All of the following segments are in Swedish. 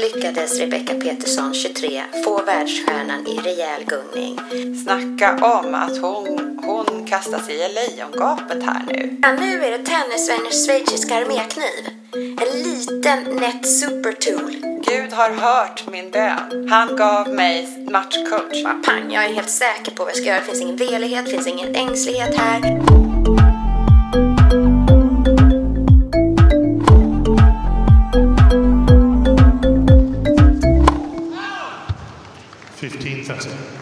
lyckades Rebecca Peterson, 23, få världsstjärnan i rejäl gungning. Snacka om att hon, hon kastar sig i lejongapet här nu. Ja, nu är det tennisvänners schweiziska armékniv. En liten nätt supertool. Gud har hört min bön. Han gav mig matchcoach. Bara pang, jag är helt säker på vad jag ska göra. Det finns ingen velighet, det finns ingen ängslighet här.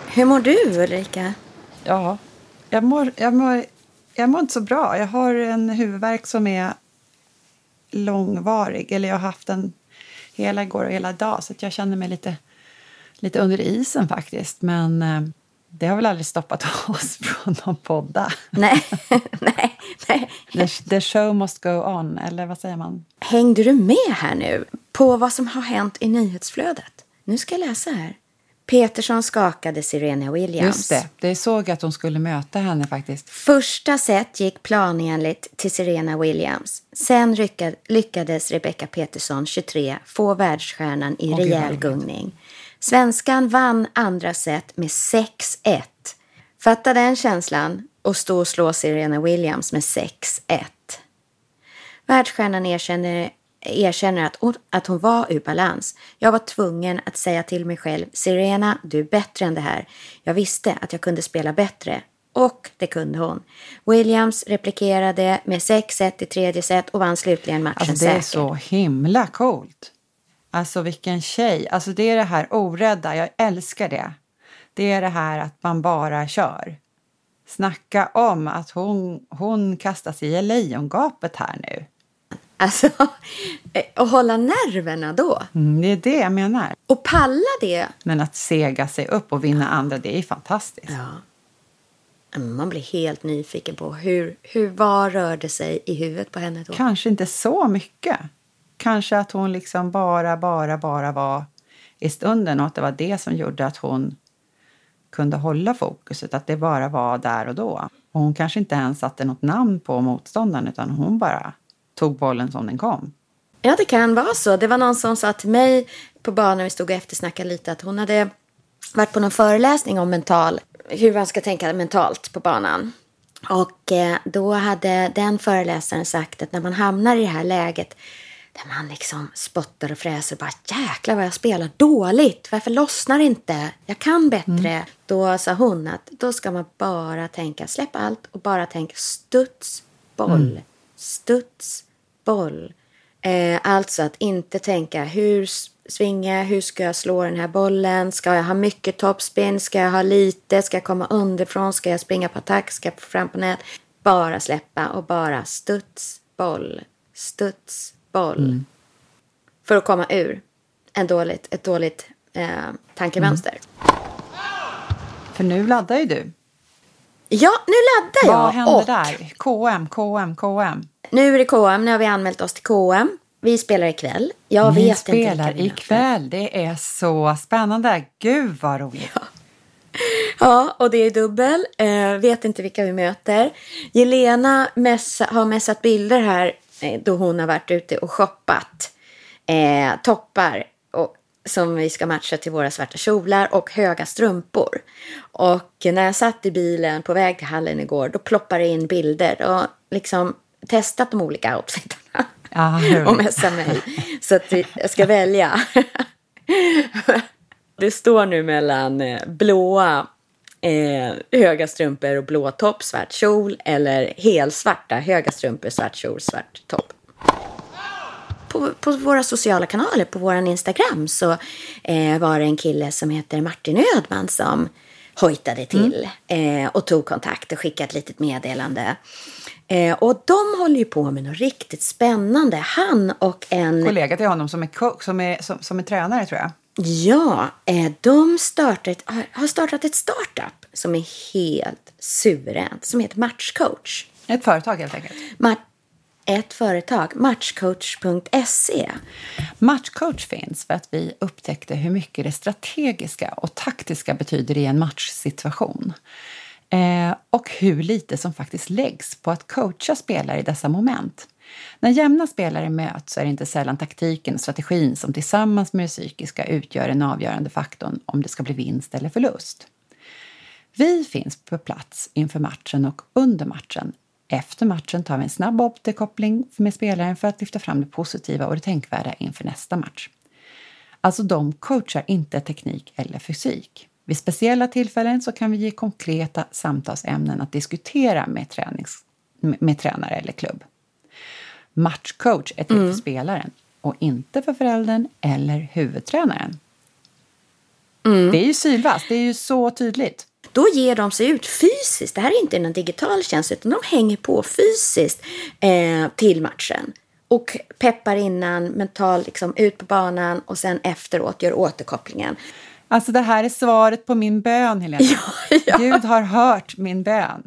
Hur mår du Ulrika? Ja, jag mår, jag, mår, jag mår inte så bra. Jag har en huvudvärk som är långvarig. Eller jag har haft den hela igår och hela dag. Så jag känner mig lite, lite under isen faktiskt. Men eh, det har väl aldrig stoppat oss från att podda. Nej, nej, nej. The, the show must go on, eller vad säger man? Hängde du med här nu på vad som har hänt i nyhetsflödet? Nu ska jag läsa här. Peterson skakade Serena Williams. Just det, det såg att hon skulle möta henne faktiskt. Första set gick planenligt till Serena Williams. Sen lyckades Rebecca Peterson, 23, få världsstjärnan i oh, rejäl gungning. Svenskan vann andra set med 6-1. Fatta den känslan och stå och slå Serena Williams med 6-1. Världsstjärnan erkänner erkänner att hon, att hon var ur balans. Jag var tvungen att säga till mig själv, Sirena, du är bättre än det här. Jag visste att jag kunde spela bättre. Och det kunde hon. Williams replikerade med 6-1 i tredje set och vann slutligen matchen alltså, Det är så himla coolt. Alltså vilken tjej. Alltså det är det här orädda, jag älskar det. Det är det här att man bara kör. Snacka om att hon, hon kastar sig i lejongapet här nu. Alltså, att eh, hålla nerverna då. Mm, det är det jag menar. Och palla det. Men att sega sig upp och vinna andra, det är fantastiskt. Ja. Man blir helt nyfiken på hur, hur, vad rörde sig i huvudet på henne då? Kanske inte så mycket. Kanske att hon liksom bara, bara, bara var i stunden och att det var det som gjorde att hon kunde hålla fokuset, att det bara var där och då. Och hon kanske inte ens satte något namn på motståndaren utan hon bara tog bollen som den kom. Ja, det kan vara så. Det var någon som sa till mig på banan, vi stod och eftersnackade lite, att hon hade varit på någon föreläsning om mental, hur man ska tänka mentalt på banan. Och eh, då hade den föreläsaren sagt att när man hamnar i det här läget där man liksom spottar och fräser och bara jäklar vad jag spelar dåligt. Varför lossnar inte? Jag kan bättre. Mm. Då sa hon att då ska man bara tänka släpp allt och bara tänka studs, boll, mm. studs, boll. Eh, alltså att inte tänka hur svinga, hur ska jag slå den här bollen? Ska jag ha mycket topspin? Ska jag ha lite? Ska jag komma underifrån? Ska jag springa på attack? Ska jag fram på nät? Bara släppa och bara studs, boll, studs, boll. Mm. För att komma ur en dåligt, ett dåligt eh, tankemönster. Mm. För nu laddar ju du. Ja, nu laddar jag. Vad händer och... där? KM, KM, KM. Nu är det KM, nu har vi anmält oss till KM. Vi spelar ikväll. Jag Ni vet spelar inte ikväll, det är så spännande. Gud vad roligt. Ja. Ja, och det är dubbel. Eh, vet inte vilka vi möter. Jelena mässa, har messat bilder här eh, då hon har varit ute och shoppat eh, toppar och, som vi ska matcha till våra svarta kjolar och höga strumpor. Och när jag satt i bilen på väg till hallen igår då ploppade det in bilder och liksom testat de olika outfitarna ja, och messat mig. Så att jag ska välja. Det står nu mellan eh, blåa eh, höga strumpor och blå topp, svart kjol eller helsvarta höga strumpor, svart kjol, svart topp. På, på, våra sociala kanaler, på vår Instagram, så eh, var det en kille som heter Martin Ödman som hojtade till mm. eh, och tog kontakt och skickade ett litet meddelande Eh, och de håller ju på med något riktigt spännande. Han och en... Kollega till honom som är, co- som är, som, som är tränare tror jag. Ja, eh, de startat, har- har startat ett startup som är helt suveränt. Som heter Matchcoach. Ett företag helt enkelt. Ett företag, matchcoach.se. Matchcoach finns för att vi upptäckte hur mycket det strategiska och taktiska betyder i en matchsituation. Eh, och hur lite som faktiskt läggs på att coacha spelare i dessa moment. När jämna spelare möts så är det inte sällan taktiken och strategin som tillsammans med det psykiska utgör den avgörande faktorn om det ska bli vinst eller förlust. Vi finns på plats inför matchen och under matchen. Efter matchen tar vi en snabb återkoppling med spelaren för att lyfta fram det positiva och det tänkvärda inför nästa match. Alltså de coachar inte teknik eller fysik. Vid speciella tillfällen så kan vi ge konkreta samtalsämnen att diskutera med, tränings, med tränare eller klubb. Matchcoach är till för spelaren och inte för föräldern eller huvudtränaren. Det är ju sylvast, det är ju så tydligt. Då ger de sig ut fysiskt. Det här är inte någon digital tjänst utan de hänger på fysiskt eh, till matchen. Och peppar innan, mental liksom ut på banan och sen efteråt gör återkopplingen. Alltså det här är svaret på min bön, Helena. Ja, ja. Gud har hört min bön.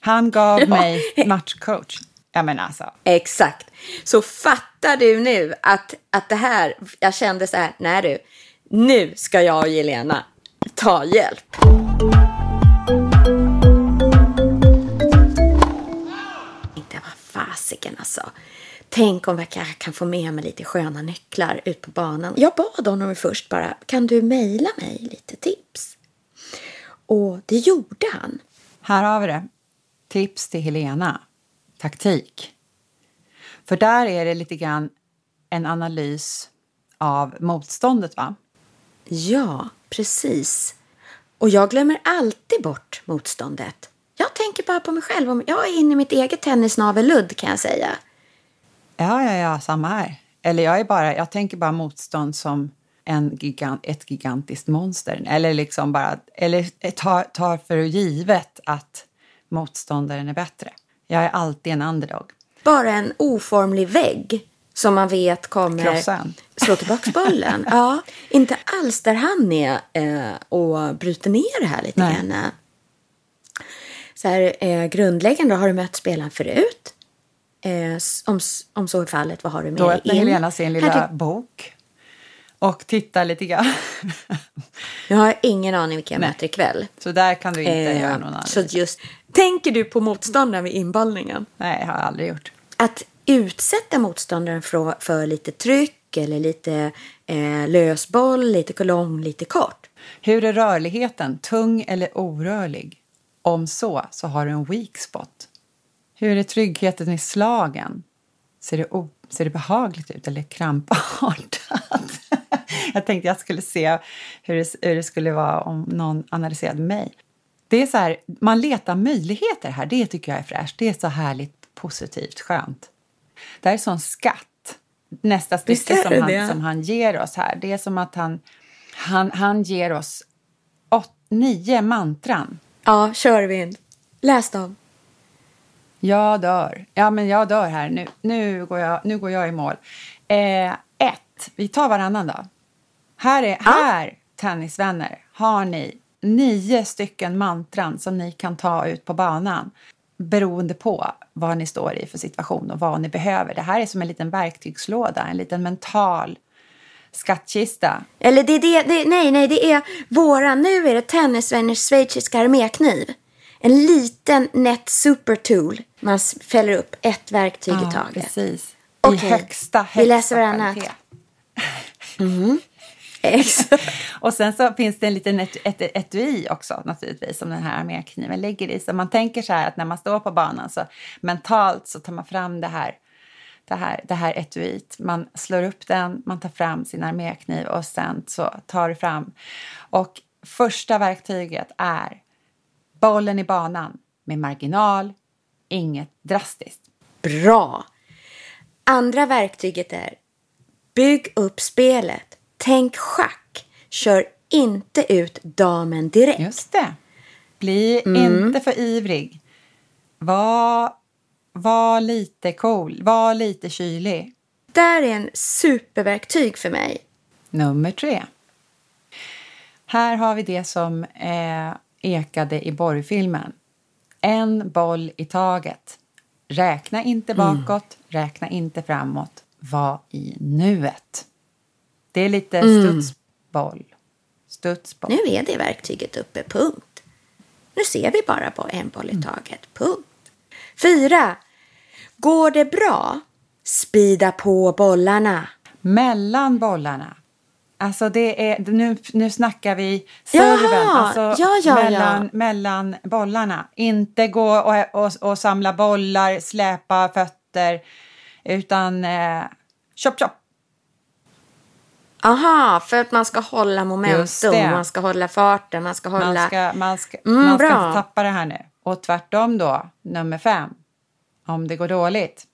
Han gav mig matchcoach. Ja men alltså. Exakt. Så fattar du nu att, att det här, jag kände så här, nej du, nu ska jag och Jelena ta hjälp. Fasiken alltså. Tänk om jag kan- få med mig lite sköna nycklar ut på banan. Jag bad honom först bara, kan du mejla mig lite tips? Och det gjorde han. Här har vi det. Tips till Helena. Taktik. För där är det lite grann en analys av motståndet va? Ja, precis. Och jag glömmer alltid bort motståndet. Jag tänker bara på mig själv. Jag är inne i mitt eget tennisnavelludd kan jag säga. Ja, ja, ja, samma här. Eller jag är bara, jag tänker bara motstånd som en gigant, ett gigantiskt monster. Eller liksom bara, eller tar, tar för givet att motståndaren är bättre. Jag är alltid en underdog. Bara en oformlig vägg som man vet kommer Krossa en. slå tillbaka bollen. ja, inte alls där han är eh, och bryter ner det här lite grann. Så här, eh, grundläggande, har du mött spelaren förut? Eh, om, om så är fallet, vad har du med Då dig öppnar in? Helena sin lilla bok och tittar lite grann. Jag har ingen aning vilka jag Nej. möter ikväll. Så där kan du inte Eh, göra någon annan. så just, tänker du på motståndaren vid inbollningen? Nej, har jag aldrig gjort. Att utsätta motståndaren för, för lite tryck eller lite eh, lösboll, lite kolong, lite kort. Hur är rörligheten? Tung eller orörlig? Om så, så har du en weak spot. Hur är tryggheten i slagen? Ser det, ser det behagligt ut eller krampartat? jag tänkte jag skulle se hur det, hur det skulle vara om någon analyserade mig. Det är så här, man letar möjligheter här. Det tycker jag är fräscht. Det är så härligt positivt, skönt. Det här är sån skatt. Nästa stycke som han, som han ger oss här. Det är som att han, han, han ger oss åt, nio mantran. Ja, Körvind. Läs dem. Jag dör. Ja, men jag dör här. Nu, nu, går, jag, nu går jag i mål. Eh, ett. Vi tar varannan då. Här, är, här, tennisvänner, har ni nio stycken mantran som ni kan ta ut på banan beroende på vad ni står i för situation och vad ni behöver. Det här är som en liten verktygslåda, en liten mental skattkista. Eller det är det, det, nej, nej, det är våra, nu är det Tennisvänners schweiziska armékniv. En liten nätt supertool. Man fäller upp ett verktyg i taget. precis. Okej, I högsta, högsta vi läser varannat. kvalitet. Exakt. Och sen så finns det en liten et, et, etui också naturligtvis som den här armékniven ligger i. Så man tänker så här att när man står på banan så mentalt så tar man fram det här, det här, det här etuiet. Man slår upp den, man tar fram sin armékniv och sen så tar du fram. Och första verktyget är bollen i banan med marginal, inget drastiskt. Bra. Andra verktyget är bygg upp spelet. Tänk schack. Kör inte ut damen direkt. Just det. Bli Mm. inte för ivrig. Var var lite cool, var lite kylig. Där är en superverktyg för mig. Nummer tre. Här har vi det som eh, ekade i borrfilmen. En boll i taget. Räkna inte bakåt, mm. räkna inte framåt. Var i nuet. Det är lite mm. studsboll. studsboll. Nu är det verktyget uppe, punkt. Nu ser vi bara på en boll i mm. taget, punkt. Fyra. Går det bra? Spida på bollarna. Mellan bollarna. Alltså det är, nu, nu snackar vi serven, alltså ja, ja, mellan, ja. mellan bollarna. Inte gå och, och, och samla bollar, släpa fötter, utan eh, chop chop. Aha, för att man ska hålla momentum, man ska hålla farten, man ska hålla... Man ska, man ska, mm, man ska inte tappa det här nu. Och tvärtom då, nummer fem. Om det går dåligt,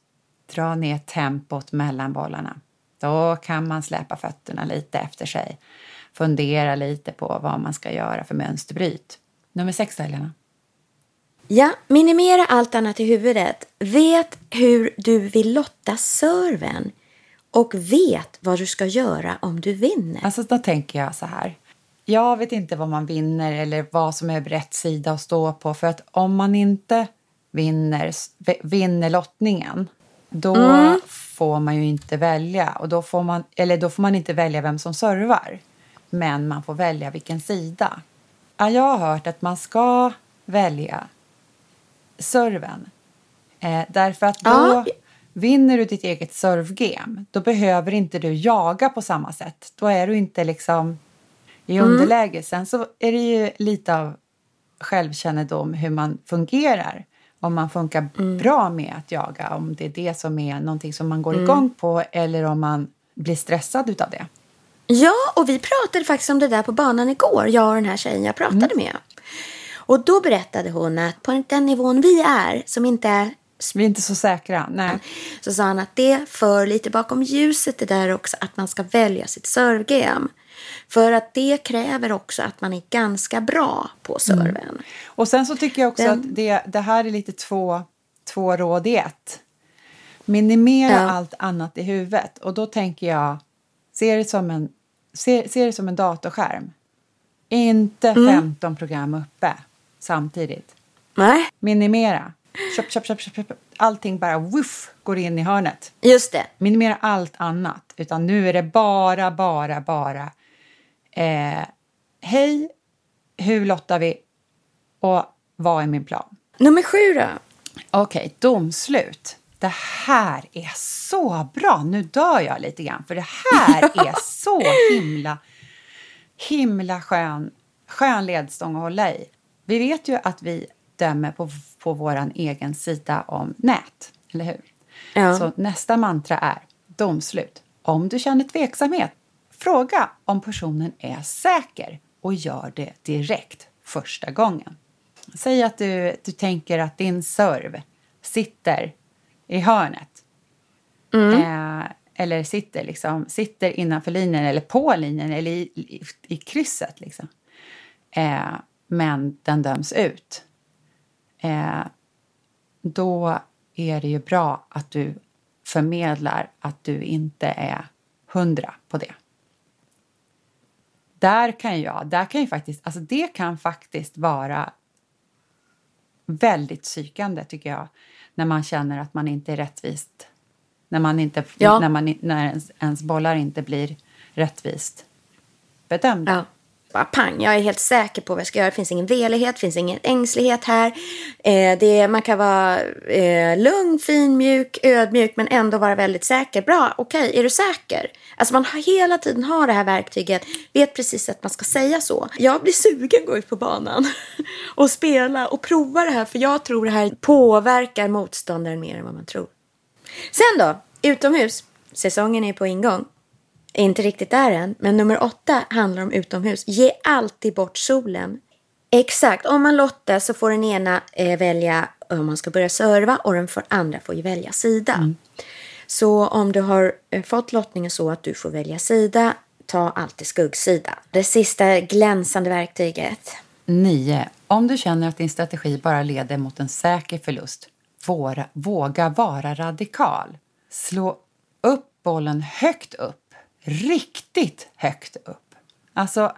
dra ner tempot mellan bollarna. Då kan man släpa fötterna lite efter sig. Fundera lite på vad man ska göra för mönsterbryt. Nummer sex, Helena. Ja, minimera allt annat i huvudet. Vet hur du vill lotta serven och vet vad du ska göra om du vinner. Alltså då tänker jag så här. Jag vet inte vad man vinner eller vad som är rätt sida att stå på för att om man inte vinner, vinner lottningen då mm. får man ju inte välja och då får man, eller då får man inte välja vem som servar. Men man får välja vilken sida. Jag har hört att man ska välja serven. Eh, därför att då ja. vinner du ditt eget servegame. Då behöver inte du jaga på samma sätt. Då är du inte liksom i mm. underläge. Sen så är det ju lite av självkännedom hur man fungerar om man funkar mm. bra med att jaga, om det är det som är någonting som man går mm. igång på eller om man blir stressad utav det. Ja, och vi pratade faktiskt om det där på banan igår, jag och den här tjejen jag pratade mm. med. Och då berättade hon att på den nivån vi är, som inte är vi är inte så säkra. Nej. Så sa han att det för lite bakom ljuset det där också att man ska välja sitt servegame. För att det kräver också att man är ganska bra på mm. serven. Mm. Och sen så tycker jag också Den... att det, det här är lite två, två råd i ett. Minimera ja. allt annat i huvudet. Och då tänker jag, se det som en, se, se det som en datorskärm. Inte mm. 15 program uppe samtidigt. Nej. Minimera. Köp, köp, köp, köp, Allting bara woof, går in i hörnet. Just det. Minimera allt annat. Utan nu är det bara, bara, bara Eh, Hej, hur lottar vi? Och vad är min plan? Nummer sju då? Okej, okay, domslut. Det här är så bra. Nu dör jag lite grann, för det här är så himla, himla skön, skön ledstång att hålla i. Vi vet ju att vi dömer på, på vår egen sida om nät, eller hur? Ja. Så nästa mantra är domslut. Om du känner tveksamhet, Fråga om personen är säker och gör det direkt första gången. Säg att du, du tänker att din serv sitter i hörnet. Mm. Eh, eller sitter, liksom, sitter innanför linjen eller på linjen eller i, i, i krysset. Liksom. Eh, men den döms ut. Eh, då är det ju bra att du förmedlar att du inte är hundra på det där kan jag, där kan ju faktiskt, alltså det kan faktiskt vara väldigt psykande tycker jag. När man känner att man inte är rättvist. När, man inte, ja. när, man, när ens, ens bollar inte blir rättvist bedömda. Ja bara pang, jag är helt säker på vad jag ska göra. Det finns ingen velighet, det finns ingen ängslighet här. Eh, det, man kan vara eh, lugn, fin, mjuk, ödmjuk men ändå vara väldigt säker. Bra, okej, okay, är du säker? Alltså man har hela tiden har det här verktyget, vet precis att man ska säga så. Jag blir sugen att gå ut på banan och spela och prova det här för jag tror det här påverkar motståndaren mer än vad man tror. Sen då, utomhus. Säsongen är på ingång inte riktigt där än, men nummer åtta handlar om utomhus. Ge alltid bort solen. Exakt, om man lottar så får den ena eh, välja om man ska börja serva och den andra får ju välja sida. Mm. Så om du har eh, fått lottningen så att du får välja sida, ta alltid skuggsida. Det sista glänsande verktyget. 9. Om du känner att din strategi bara leder mot en säker förlust, våra, våga vara radikal. Slå upp bollen högt upp. Riktigt högt upp. Alltså,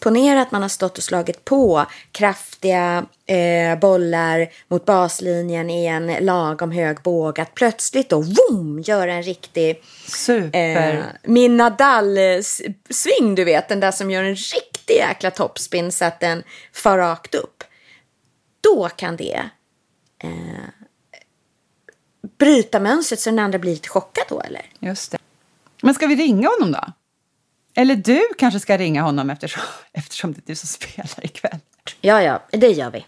Ponera att man har stått och slagit på kraftiga eh, bollar mot baslinjen i en lagom hög båg. Att plötsligt då, vroom, göra en riktig super... eh, min Nadal-sving, du vet. Den där som gör en riktig jäkla toppspin så att den far rakt upp. Då kan det eh, bryta mönstret så den andra blir lite chockad då, eller? Just det. Men ska vi ringa honom då? Eller du kanske ska ringa honom eftersom, eftersom det är du som spelar ikväll. Ja, ja, det gör vi.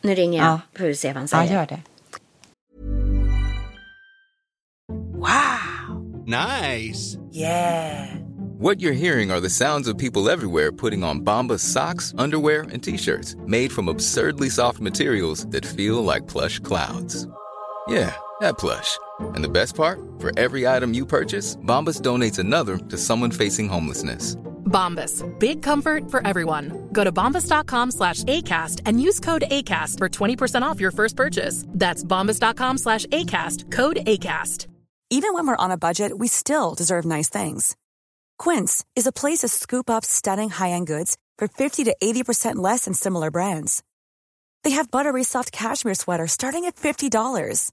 Nu ringer jag. Ja. Får vi se vad han Ja, säger. gör det. Nice. What you're hearing are the sounds of people everywhere putting on Bombas socks, underwear, and t-shirts made from absurdly soft materials that feel like plush clouds. Yeah, that plush. And the best part? For every item you purchase, Bombas donates another to someone facing homelessness. Bombas. Big comfort for everyone. Go to bombas.com slash ACAST and use code ACAST for 20% off your first purchase. That's bombas.com slash ACAST. Code ACAST. Even when we're on a budget, we still deserve nice things. Quince is a place to scoop up stunning high-end goods for 50 to 80% less than similar brands. They have buttery soft cashmere sweaters starting at $50,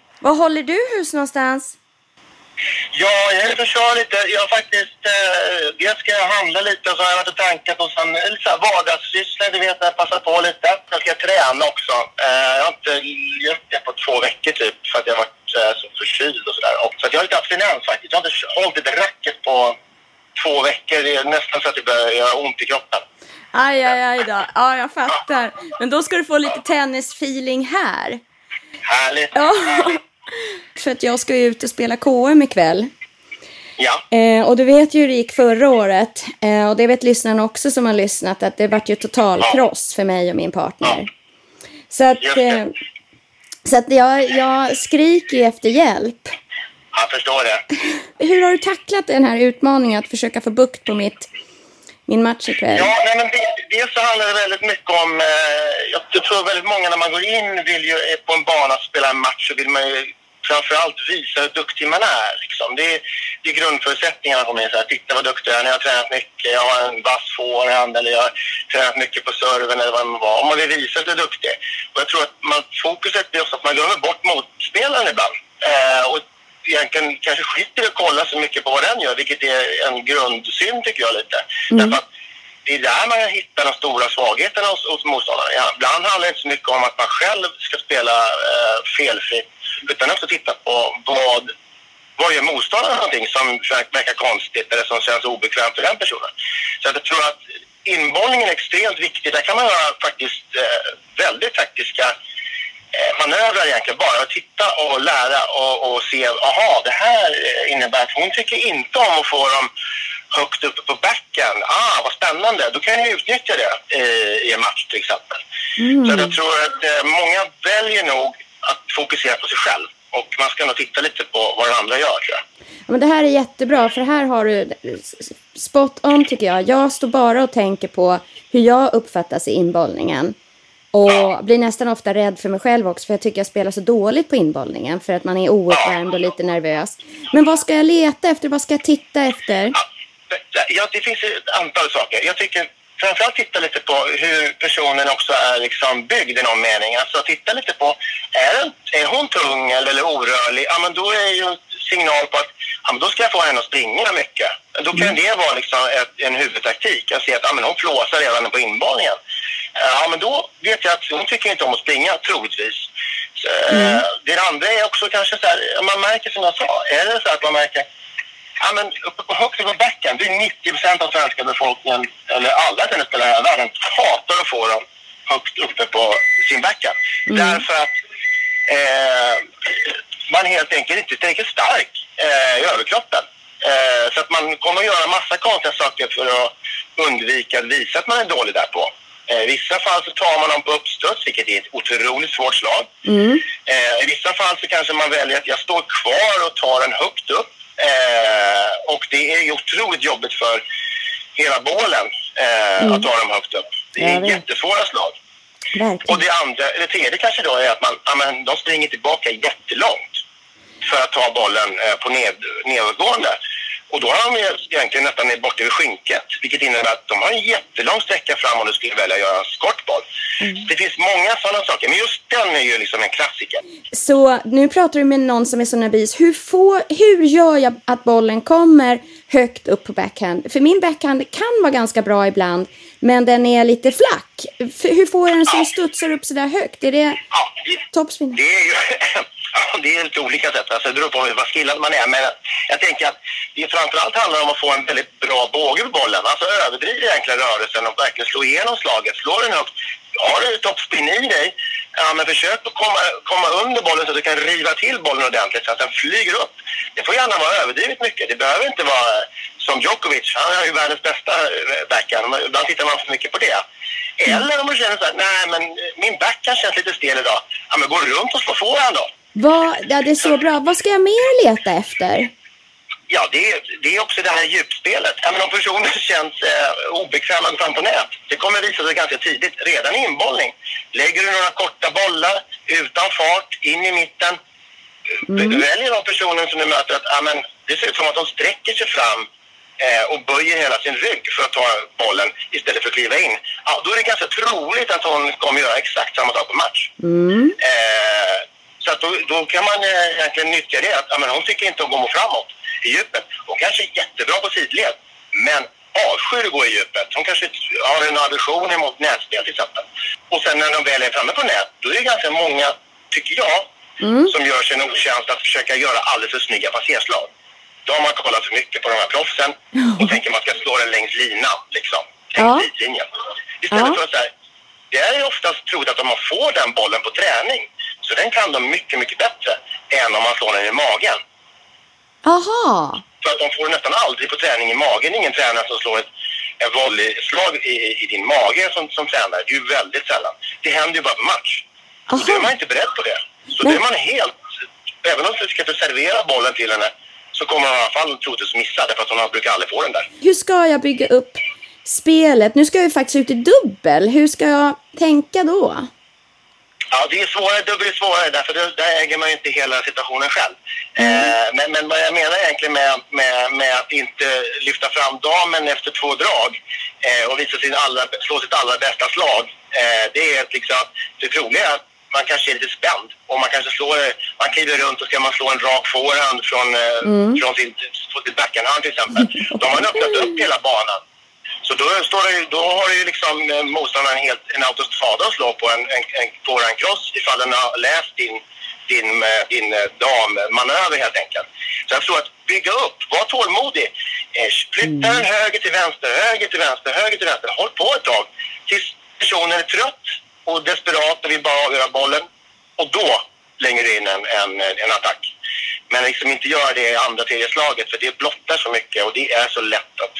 Var håller du hus någonstans? Ja, jag är och kör lite. Jag faktiskt... Eh, dels ska jag handla lite och så har jag varit och tankat och sen lite så här vardagssysslor, du vet, jag passar på lite. Jag ska träna också. Eh, jag har inte gjort det på två veckor typ för att jag har varit eh, så förkyld och sådär. Så att jag har lite abstinens faktiskt. Jag har inte hållit ett racket på två veckor. Det är nästan så att det börjar göra ont i kroppen. Aj, aj, aj då. Ja, jag fattar. Men då ska du få lite tennisfeeling här. Härligt. Ja. För att jag ska ju ut och spela KM ikväll. Ja. Eh, och du vet ju hur det gick förra året. Eh, och det vet lyssnarna också som har lyssnat. Att det vart ju totalkross för mig och min partner. Så att, eh, så att jag, jag skriker ju efter hjälp. Jag förstår det. Hur har du tacklat den här utmaningen att försöka få bukt på mitt, min match ikväll? Ja, nej, men det, dels så handlar det väldigt mycket om... Eh, jag, tror väldigt många när man går in vill ju på en bana spela en match så vill man ju framförallt visa hur duktig man är. Liksom. Det, är, det är grundförutsättningarna för mig. Så här, Titta vad duktig jag är. Jag har tränat mycket, jag har en vass forehand eller jag har tränat mycket på serven eller vad det var. Om man vill visa att du är duktig. Och jag tror att man, fokuset blir också att man glömmer bort motspelaren ibland. Eh, och egentligen kanske skiter i att kolla så mycket på vad den gör, vilket är en grundsynd tycker jag lite. Därför att det är där man hittar de stora svagheterna hos, hos motståndarna. Ja, ibland handlar det inte så mycket om att man själv ska spela eh, felfritt utan också titta på vad, vad gör motståndaren någonting som verkar konstigt eller som känns obekvämt för den personen. Så jag tror att inbollningen är extremt viktig. Där kan man göra faktiskt eh, väldigt taktiska eh, manövrar egentligen. Bara att titta och lära och, och se, aha, det här eh, innebär att hon tycker inte om att få dem högt uppe på backen. Ah, vad spännande. Då kan jag utnyttja det eh, i en match till exempel. Så att jag tror att eh, många väljer nog att fokusera på sig själv. Och man ska nog titta lite på vad den andra gör tror jag. Ja, men det här är jättebra för här har du spot on tycker jag. Jag står bara och tänker på hur jag uppfattas i inbollningen. Och blir nästan ofta rädd för mig själv också för jag tycker jag spelar så dåligt på inbollningen för att man är ouppvärmd och lite nervös. Men vad ska jag leta efter? Vad ska jag titta efter? Ja, det finns ett antal saker. Jag tycker framförallt titta lite på hur personen också är liksom byggd i någon mening. Alltså titta lite på, är, den, är hon tung eller, orörlig? Ja, men då är ju en signal på att ja, då ska jag få henne att springa mycket. Då kan det vara liksom ett, en huvudtaktik. Jag ser att ja, men hon flåsar redan på inbollningen. Ja, men då vet jag att hon tycker inte om att springa, troligtvis. Eh, Det andra är också kanske så här, man märker som jag sa, är det så att man märker Ja, men uppe på högt på backen, det är 90 procent av svenska befolkningen, eller alla tennisspelare i hela världen, hatar att få dem högt uppe på sin backhand. Därför att eh, man helt enkelt inte är tillräckligt stark eh, i överkroppen. Eh, så att man kommer att göra massa konstiga saker för att undvika att visa att man är dålig därpå. Eh, I vissa fall så tar man dem på uppstuds, vilket är ett otroligt svårt slag. Eh, I vissa fall så kanske man väljer att jag står kvar och tar den högt upp. Eh, och det är ju otroligt jobbigt för hela bålen eh, att ta dem högt upp. Det är jättesvåra slag. Verkligen. Och det andra, eller tredje kanske då är att man, ja, men de springer tillbaka jättelångt för att ta bollen eh, på ned, nedåtgående. Och då har de ju egentligen nästan bort över skynket, vilket innebär att de har en jättelång sträcka fram om du skulle välja att göra en skottboll. Det finns många sådana saker, men just den är ju liksom en klassiker. Så nu pratar du med någon som är så nervös. Hur, får, hur gör jag att bollen kommer högt upp på backhand? För min backhand kan vara ganska bra ibland, men den är lite flack. Hur får jag den som studsar upp sådär högt? Är det Ja, det, toppspin? Det är ju ja, det är lite olika sätt. Alltså, det beror på vad skillad man är. Men jag tänker att det framförallt handlar om att få en väldigt bra båge på bollen. Alltså överdriv egentligen rörelsen och verkligen slå igenom slaget. Slå den högt. Har du toppspin i dig, ja, men försök att komma, komma under bollen så att du kan riva till bollen ordentligt så att den flyger upp. Det får gärna vara överdrivet mycket. Det behöver inte vara som Djokovic. Han är ju världens bästa eh, backhand. Ibland tittar man för mycket på det. Eller om du känner så här, nej men min backhand känns lite stel idag. Ja men gå runt och slå forehand då. Vad, ja, det är så bra. Vad ska jag mer leta efter? Ja, det är, det är också det här djupspelet. Ja, men om personen känns eh, obekväm att fram på nät, det kommer visa sig ganska tidigt, redan i inbollning. Lägger du några korta bollar utan fart, in i mitten, mm. väljer de personen som du möter att ja, men, det ser ut som att de sträcker sig fram eh, och böjer hela sin rygg för att ta bollen istället för att kliva in. Ja, då är det ganska troligt att hon kommer göra exakt samma sak på match. Eh, så att då, då kan man eh, egentligen nyttja det. Att, ja, men hon tycker inte om att gå framåt i djupet. Hon kanske är jättebra på sidled, men avskyr att gå i djupet. Hon kanske har en aversion emot nätspel till exempel. Och sen när de väl är framme på nät, då är det ganska många, tycker jag, som gör sig en otjänst att försöka göra alldeles för snygga passerslag. Då har man kollat för mycket på de här proffsen och tänker man ska slå den längs linan, liksom. Längs Ja. Istället Ja. för att så här, det är oftast troligt att om man får den bollen på träning så den kan de mycket, mycket bättre än om man slår den i magen. Aha. För att de får nästan aldrig på träning i magen. Ingen tränare som slår ett, ett volleyslag i, i din mage som, som tränare. Det är ju väldigt sällan. Det händer ju bara på match. Och då är man Aha. inte beredd på det. Så Nej. då är man helt... Även om du ska servera bollen till henne så kommer man i alla fall troligtvis missa det för att hon brukar aldrig få den där. Hur ska jag bygga upp spelet? Nu ska jag ju faktiskt ut i dubbel. Hur ska jag tänka då? Ja, det är svårare, dubbelt svårare därför där, där äger man ju inte hela situationen själv. Eh, men, men vad jag menar egentligen med, med, med att inte lyfta fram damen efter två drag eh, och visa sin allra, slå sitt allra bästa slag. Eh, det är att liksom, det troliga är att man kanske är lite spänd och man kanske slår, man kliver runt och ska man slå en rak forehand från, eh, från sin, från sitt backhandhand till exempel. Då har man öppnat upp hela banan. Så då, står det, då har ju liksom eh, motståndaren helt, en autostrada att slå på en, en, en, på en cross ifall den har läst din, din, eh, din eh, dammanöver helt enkelt. Så jag tror att bygga upp, var tålmodig. Flytta den höger till vänster, höger till vänster, höger till vänster. Håll på ett tag tills personen är trött och desperat och vill bara avgöra bollen. Och då lägger du in en, en, en attack. Men liksom inte göra det i andra, tredje slaget för det blottar så mycket och det är så lätt att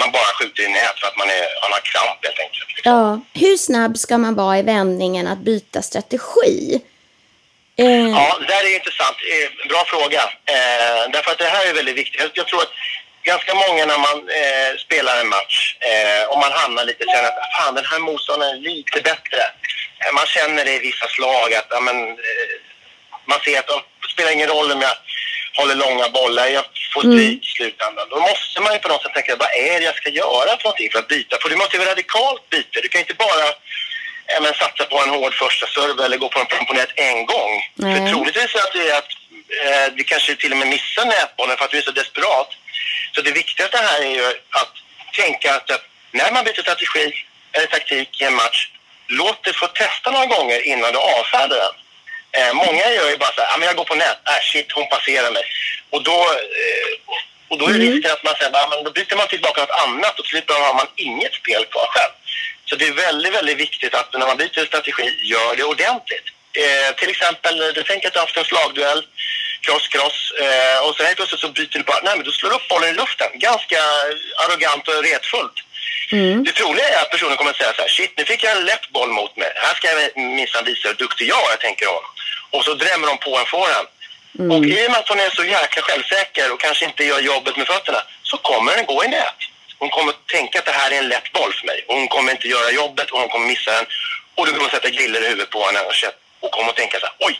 man bara skjuter i nät för att man, är, man har kramp helt enkelt. Liksom. Ja. Hur snabb ska man vara i vändningen att byta strategi? Eh, Ja, det där är intressant. Eh, Bra fråga. Eh, därför att det här är väldigt viktigt. Jag, jag tror att ganska många när man eh, spelar en match eh, och man hamnar lite och känner att fan, den här motståndaren är lite bättre. Eh, man känner det i vissa slag att ja, men, eh, man ser att det spelar ingen roll om jag håller långa bollar, jag får stryk i slutändan. Då måste man ju på något sätt tänka, vad är det jag ska göra för någonting för att byta? För du måste ju radikalt byta. Du kan inte bara men, satsa på en hård första serve eller gå på en komponent en gång. Nej. För troligtvis är det att eh, du kanske till och med missar nätbollen för att du är så desperat. Så det viktigaste här är ju att tänka att att när man byter strategi eller taktik i en match, låt det få testa några gånger innan du avfärdar den. Eh, många gör ju bara så här, ah, men jag går på nät, äh, shit hon passerar mig. Och då, eh, och då är risken att man säger, ah, men då byter man tillbaka något annat och till slut har man inget spel kvar själv. Så det är väldigt, väldigt viktigt att när man byter strategi, gör det ordentligt. Eh, till exempel, du tänker att du har haft en slagduell, cross, cross, eh, och sen helt plötsligt så byter du bara, nej men du slår upp bollen i luften. Ganska arrogant och retfullt. Det troliga är att personen kommer att säga så här, shit nu fick jag en lätt boll mot mig. Här ska jag minsann visa hur duktig jag är, tänker hon. Och så drämmer de på en forehand. Och i och med att hon är så jäkla självsäker och kanske inte gör jobbet med fötterna så kommer den gå i nät. Hon kommer tänka att det här är en lätt boll för mig. Och hon kommer inte göra jobbet och hon kommer missa den. Och då kommer hon sätta griller i huvudet på henne och, och kommer att tänka så här, oj,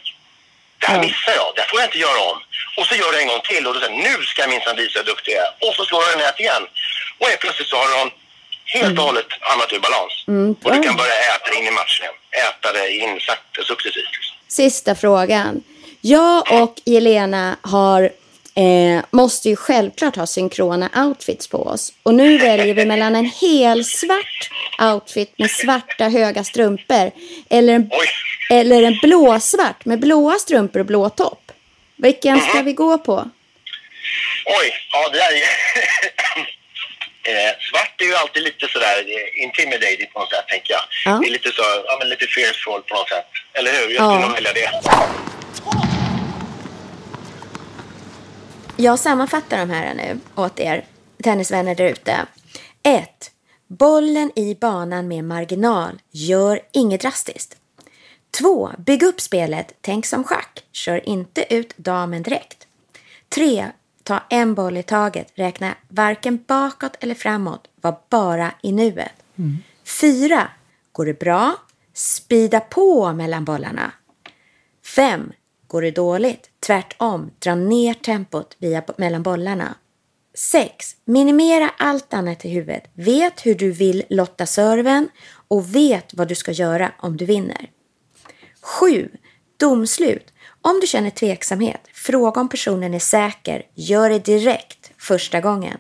det här missar jag, det här får jag inte göra om. Och så gör du en gång till och då säger nu ska jag minsann visa hur duktig jag är. Och så slår hon nät igen. Och helt plötsligt så har hon helt och hållet hamnat ur balans. Och du kan börja äta in i matchen igen. Äta dig in sakta, successivt. Sista frågan. Jag och Jelena har, eh, måste ju självklart ha synkrona outfits på oss. Och nu väljer vi mellan en helsvart outfit med svarta höga strumpor eller en, Oj. eller en blåsvart med blåa strumpor och blå topp. Vilken ska vi gå på? Oj, ja det där är eh, Svart är ju alltid lite sådär intimidating på något sätt, tänker jag. Ja. Det är lite så, ja men lite fearful på något sätt. Eller hur? Jag Ja. skulle nog välja det. Jag sammanfattar de här nu åt er tennisvänner där ute. 1. Bollen i banan med marginal. Gör inget drastiskt. 2. Bygg upp spelet. Tänk som schack. Kör inte ut damen direkt. 3. Ta en boll i taget. Räkna varken bakåt eller framåt. Var bara i nuet. 4. Går det bra? Spida på mellan bollarna. 5. Går det dåligt? Tvärtom, dra ner tempot via, mellan bollarna. 6. Minimera allt annat i huvudet. Vet hur du vill lotta serven och vet vad du ska göra om du vinner. 7. Domslut. Om du känner tveksamhet, fråga om personen är säker. Gör det direkt första gången.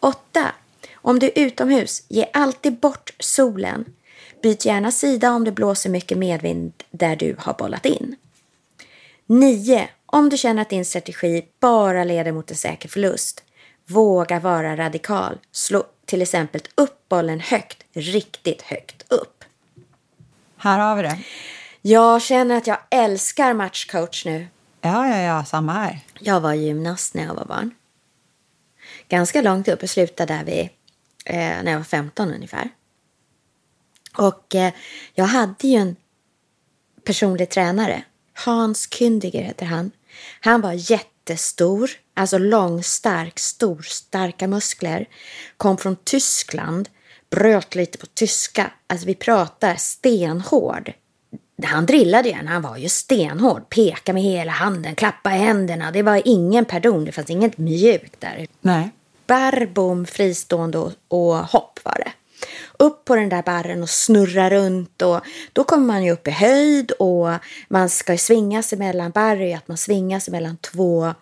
8. Om du är utomhus, ge alltid bort solen. Byt gärna sida om det blåser mycket medvind där du har bollat in. 9. Om du känner att din strategi bara leder mot en säker förlust. Våga vara radikal. Slå till exempel upp bollen högt, riktigt högt upp. Här har vi det. Jag känner att jag älskar matchcoach nu. Ja, ja, ja, samma här. Jag var gymnast när jag var barn. Ganska långt upp och slutade där vid, eh, när jag var 15 ungefär. Och eh, jag hade ju en personlig tränare. Hans Kündiger heter han. Han var jättestor, alltså långstark, stor, starka muskler. Kom från Tyskland, bröt lite på tyska. Alltså vi pratar stenhård. Han drillade igen, han var ju stenhård. Peka med hela handen, klappa händerna. Det var ingen pardon, det fanns inget mjukt där. Nej. Barr, bom, fristående och, och hopp var det. Upp på den där barren och snurra runt och då kommer man ju upp i höjd och man ska ju svinga sig mellan barr ju att man svingar sig mellan två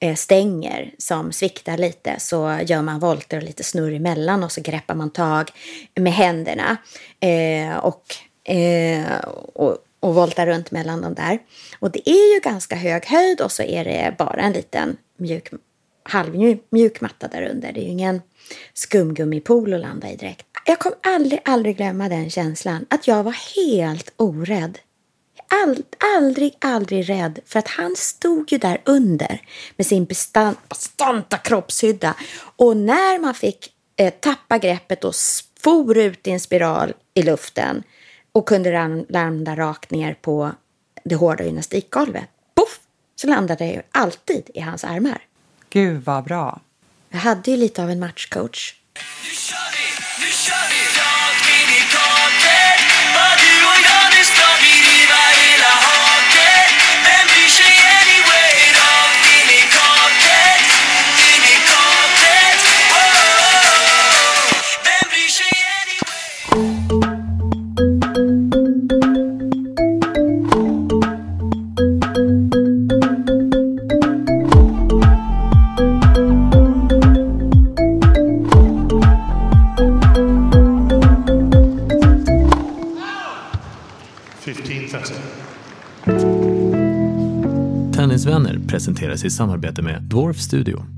eh, stänger som sviktar lite så gör man volter och lite snurr emellan och så greppar man tag med händerna eh, och, eh, och, och voltar runt mellan dem där. Och det är ju ganska hög höjd och så är det bara en liten mjuk halvmjuk matta där under. Det är ju ingen skumgummipool att landa i direkt. Jag kommer aldrig, aldrig glömma den känslan. Att jag var helt orädd. All, aldrig, aldrig rädd. För att han stod ju där under med sin bestant, bestanta kroppshydda. Och när man fick eh, tappa greppet och for ut i en spiral i luften och kunde ram, landa rakt ner på det hårda gymnastikgolvet. Poff! Så landade jag alltid i hans armar. Gud vad bra. Jag hade ju lite av en matchcoach. Presenteras i samarbete med Dwarf Studio.